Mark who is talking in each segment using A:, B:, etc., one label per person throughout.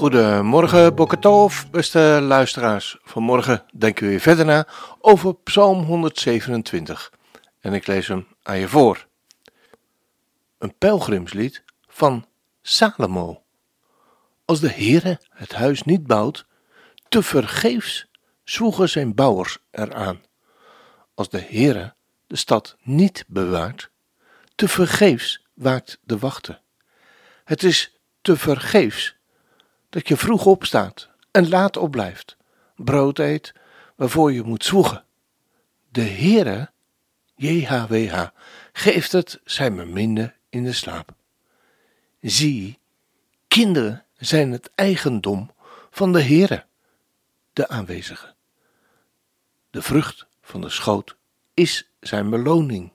A: Goedemorgen, Bokatov, beste luisteraars. Vanmorgen denken we weer verder na over Psalm 127. En ik lees hem aan je voor. Een pelgrimslied van Salomo. Als de Heere het huis niet bouwt, te vergeefs zwoegen zijn bouwers eraan. Als de Heere de stad niet bewaart, te vergeefs waakt de wachter. Het is te vergeefs dat je vroeg opstaat en laat opblijft, brood eet waarvoor je moet zwoegen. De Heere, JHWH, geeft het zijn beminde in de slaap. Zie, kinderen zijn het eigendom van de Heere, de aanwezige. De vrucht van de schoot is zijn beloning.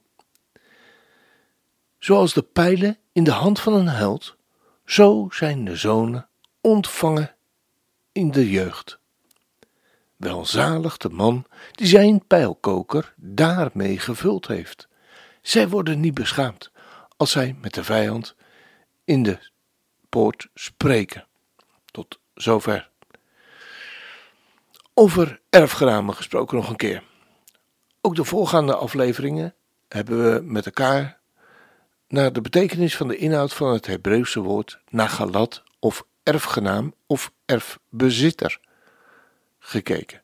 A: Zoals de pijlen in de hand van een held, zo zijn de zonen ontvangen in de jeugd. Welzalig de man die zijn pijlkoker daarmee gevuld heeft. Zij worden niet beschaamd als zij met de vijand in de poort spreken. Tot zover. Over erfgenamen gesproken nog een keer. Ook de voorgaande afleveringen hebben we met elkaar naar de betekenis van de inhoud van het Hebreeuwse woord nagalat of erfgenaam of erfbezitter gekeken.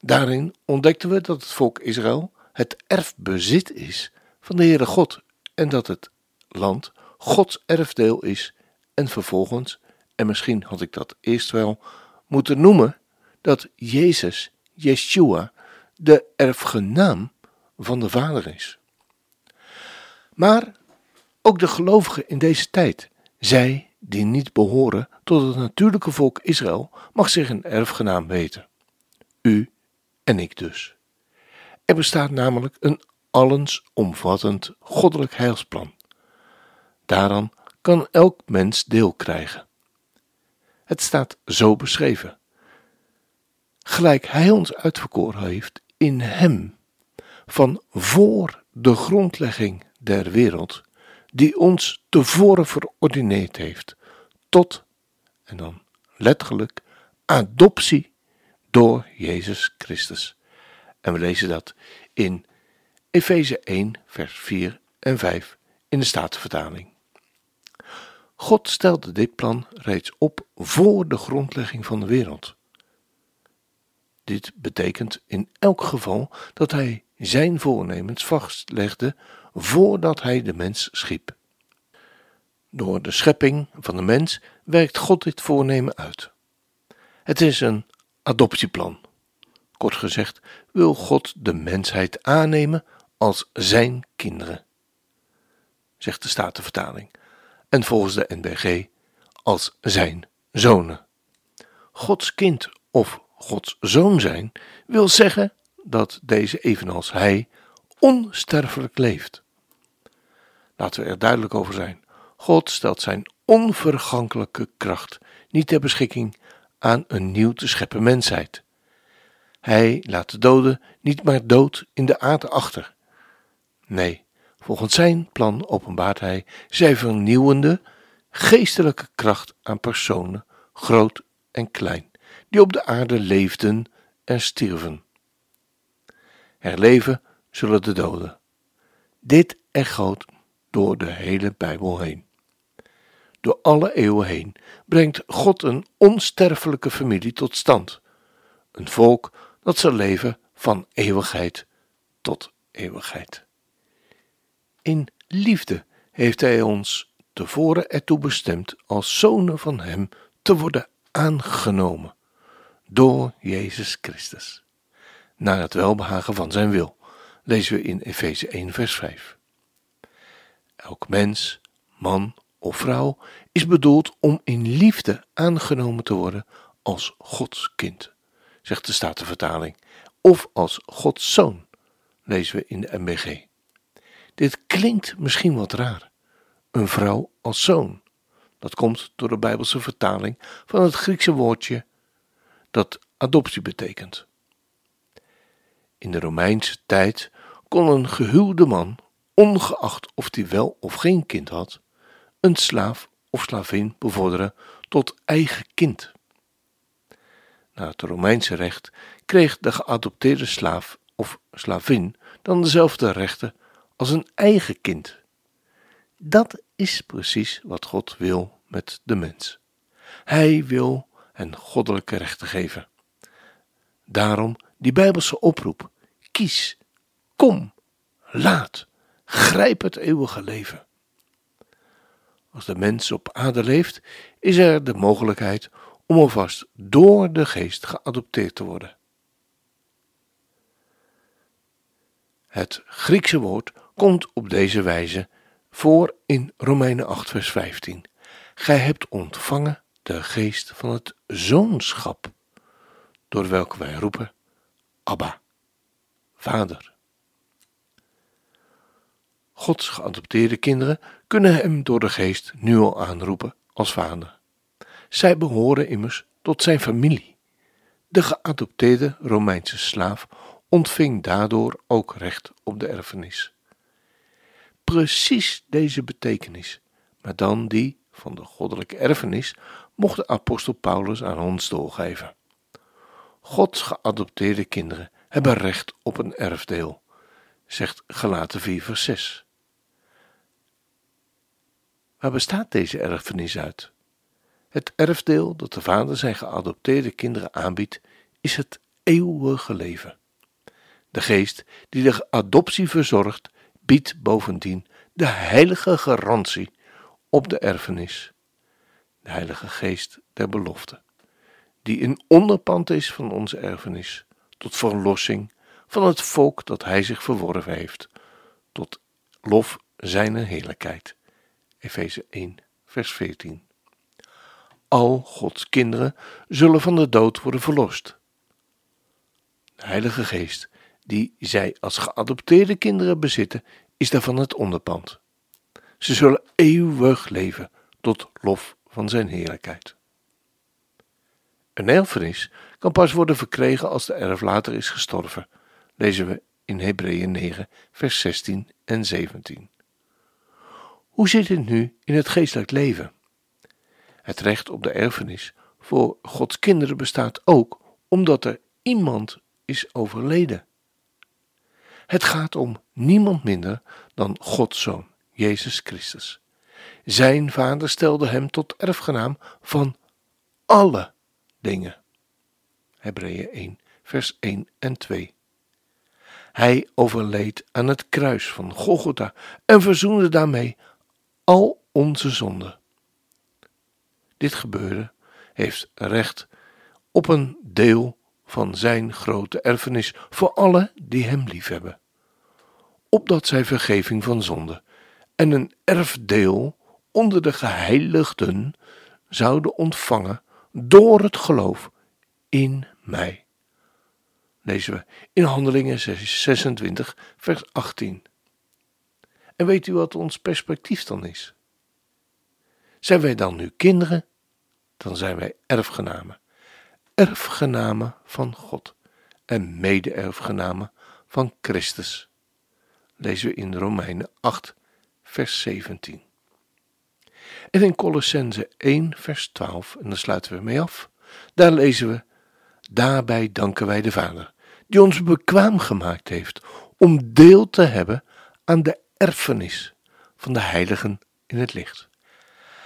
A: Daarin ontdekten we dat het volk Israël het erfbezit is van de Heere God en dat het land Gods erfdeel is en vervolgens, en misschien had ik dat eerst wel moeten noemen, dat Jezus, Yeshua, de erfgenaam van de Vader is. Maar ook de gelovigen in deze tijd, zij die niet behoren tot het natuurlijke volk Israël, mag zich een erfgenaam weten. U en ik dus. Er bestaat namelijk een allensomvattend goddelijk heilsplan. Daaraan kan elk mens deel krijgen. Het staat zo beschreven. Gelijk Hij ons uitverkoren heeft in Hem, van voor de grondlegging der wereld, die ons tevoren verordineerd heeft tot, en dan letterlijk, adoptie door Jezus Christus. En we lezen dat in Efeze 1, vers 4 en 5 in de Statenvertaling. God stelde dit plan reeds op voor de grondlegging van de wereld. Dit betekent in elk geval dat hij zijn voornemens vastlegde voordat hij de mens schiep. Door de schepping van de mens werkt God dit voornemen uit. Het is een adoptieplan. Kort gezegd wil God de mensheid aannemen als zijn kinderen, zegt de Statenvertaling, en volgens de NBG als zijn zonen. Gods kind of Gods zoon zijn wil zeggen dat deze evenals hij onsterfelijk leeft. Laten we er duidelijk over zijn. God stelt zijn onvergankelijke kracht niet ter beschikking aan een nieuw te scheppen mensheid. Hij laat de doden niet maar dood in de aarde achter. Nee, volgens zijn plan openbaart hij zijn vernieuwende, geestelijke kracht aan personen, groot en klein, die op de aarde leefden en stierven. Herleven zullen de doden. Dit echoot door de hele Bijbel heen. Door alle eeuwen heen brengt God een onsterfelijke familie tot stand. Een volk dat zal leven van eeuwigheid tot eeuwigheid. In liefde heeft Hij ons tevoren ertoe bestemd als zonen van Hem te worden aangenomen door Jezus Christus, naar het welbehagen van Zijn wil, lezen we in Efeze 1, vers 5. Elk mens, man of vrouw is bedoeld om in liefde aangenomen te worden als Gods kind, zegt de Statenvertaling, of als Gods zoon, lezen we in de MBG. Dit klinkt misschien wat raar. Een vrouw als zoon. Dat komt door de Bijbelse vertaling van het Griekse woordje dat adoptie betekent. In de Romeinse tijd kon een gehuwde man, ongeacht of hij wel of geen kind had, een slaaf of slavin bevorderen tot eigen kind. Na het Romeinse recht kreeg de geadopteerde slaaf of slavin dan dezelfde rechten als een eigen kind. Dat is precies wat God wil met de mens. Hij wil hen goddelijke rechten geven. Daarom die Bijbelse oproep: kies, kom, laat, grijp het eeuwige leven. Als de mens op aarde leeft, is er de mogelijkheid om alvast door de geest geadopteerd te worden. Het Griekse woord komt op deze wijze voor in Romeinen 8, vers 15. Gij hebt ontvangen de geest van het zoonschap, door welke wij roepen: Abba, Vader. Gods geadopteerde kinderen kunnen hem door de geest nu al aanroepen als vader. Zij behoren immers tot zijn familie. De geadopteerde Romeinse slaaf ontving daardoor ook recht op de erfenis. Precies deze betekenis, maar dan die van de goddelijke erfenis, mocht de apostel Paulus aan ons doorgeven. Gods geadopteerde kinderen hebben recht op een erfdeel, zegt Galaten 4 vers 6. Waar bestaat deze erfenis uit? Het erfdeel dat de vader zijn geadopteerde kinderen aanbiedt, is het eeuwige leven. De geest die de adoptie verzorgt, biedt bovendien de heilige garantie op de erfenis. De heilige geest der belofte, die een onderpand is van onze erfenis, tot verlossing van het volk dat hij zich verworven heeft, tot lof zijne heerlijkheid. Efeze 1, vers 14. Al Gods kinderen zullen van de dood worden verlost. De Heilige Geest, die zij als geadopteerde kinderen bezitten, is daarvan het onderpand. Ze zullen eeuwig leven tot lof van zijn heerlijkheid. Een erfenis kan pas worden verkregen als de erf later is gestorven, lezen we in Hebreeën 9, vers 16 en 17. Hoe zit het nu in het geestelijk leven? Het recht op de erfenis voor Gods kinderen bestaat ook omdat er iemand is overleden. Het gaat om niemand minder dan Gods Zoon, Jezus Christus. Zijn vader stelde hem tot erfgenaam van alle dingen. Hebreeën 1, vers 1 en 2. Hij overleed aan het kruis van Golgotha en verzoende daarmee al onze zonden. Dit gebeurde heeft recht op een deel van zijn grote erfenis voor alle die hem liefhebben, opdat zij vergeving van zonde en een erfdeel onder de geheiligden zouden ontvangen door het geloof in mij. Lezen we in Handelingen 26, vers 18. En weet u wat ons perspectief dan is? Zijn wij dan nu kinderen? Dan zijn wij erfgenamen. Erfgenamen van God en mede-erfgenamen van Christus. Lezen we in Romeinen 8, vers 17. En in Colossense 1, vers 12, en daar sluiten we mee af, daar lezen we: Daarbij danken wij de Vader, die ons bekwaam gemaakt heeft om deel te hebben aan de erfenis van de heiligen in het licht.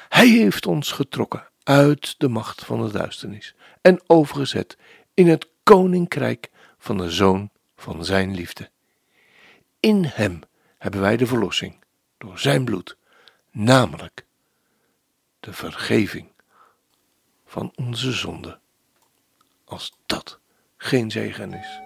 A: Hij heeft ons getrokken uit de macht van de duisternis en overgezet in het koninkrijk van de Zoon van Zijn liefde. In Hem hebben wij de verlossing door Zijn bloed, namelijk de vergeving van onze zonde. Als dat geen zegen is.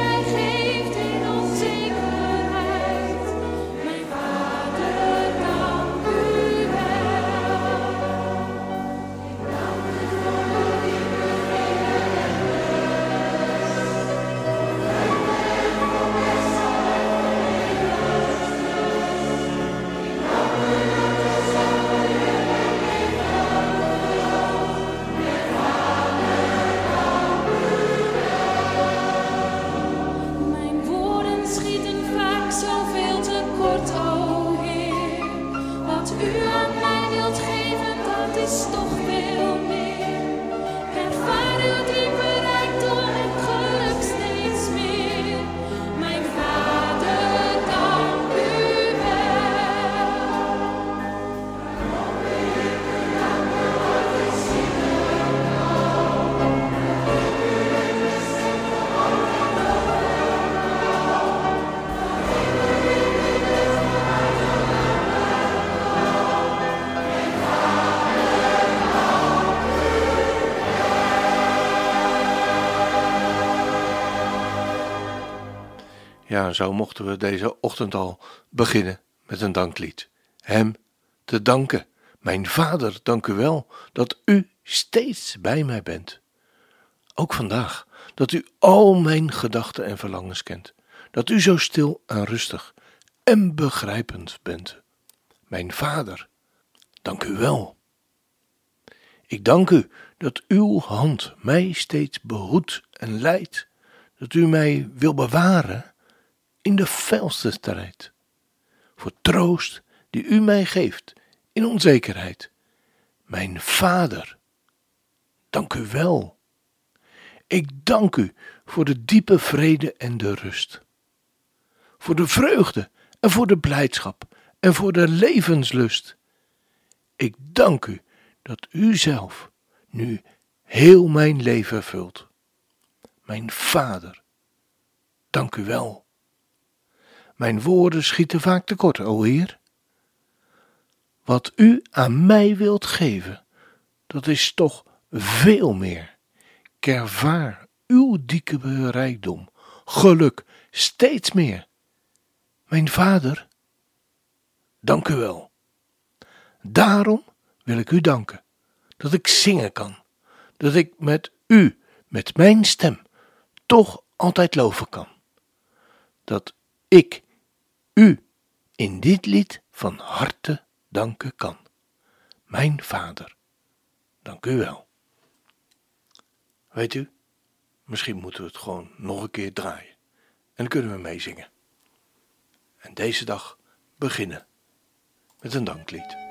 B: zo
A: mochten we deze ochtend al beginnen met een danklied. Hem te danken. Mijn vader, dank u wel dat u steeds bij mij bent. Ook vandaag, dat u al mijn gedachten en verlangens kent. Dat u zo stil en rustig en begrijpend bent. Mijn vader, dank u wel. Ik dank u dat uw hand mij steeds behoedt en leidt. Dat u mij wil bewaren in de felste strijd. Voor troost die u mij geeft in onzekerheid. Mijn vader, dank u wel. Ik dank u voor de diepe vrede en de rust. Voor de vreugde en voor de blijdschap en voor de levenslust. Ik dank u dat u zelf nu heel mijn leven vult. Mijn vader, dank u wel. Mijn woorden schieten vaak tekort, o Heer. Wat u aan mij wilt geven, dat is toch veel meer. Ik ervaar uw diepe rijkdom, geluk, steeds meer. Mijn vader, dank u wel. Daarom wil ik u danken dat ik zingen kan, dat ik met u, met mijn stem, toch altijd loven kan. Dat ik u in dit lied van harte danken kan. Mijn vader, dank u wel. Weet u, misschien moeten we het gewoon nog een keer draaien. En dan kunnen we meezingen. En deze dag beginnen met een danklied.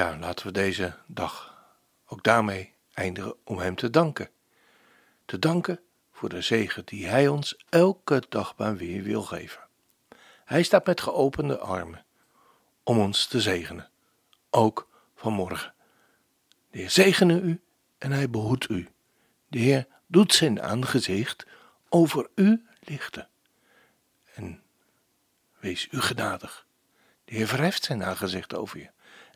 A: Ja, laten we deze dag ook daarmee eindigen om Hem te danken. Te danken voor de zegen die Hij ons elke dag maar weer wil geven. Hij staat met geopende armen om ons te zegenen, ook vanmorgen. De Heer zegene u en Hij behoedt u. De Heer doet zijn aangezicht over u lichten. En wees u genadig. De Heer verheft zijn aangezicht over je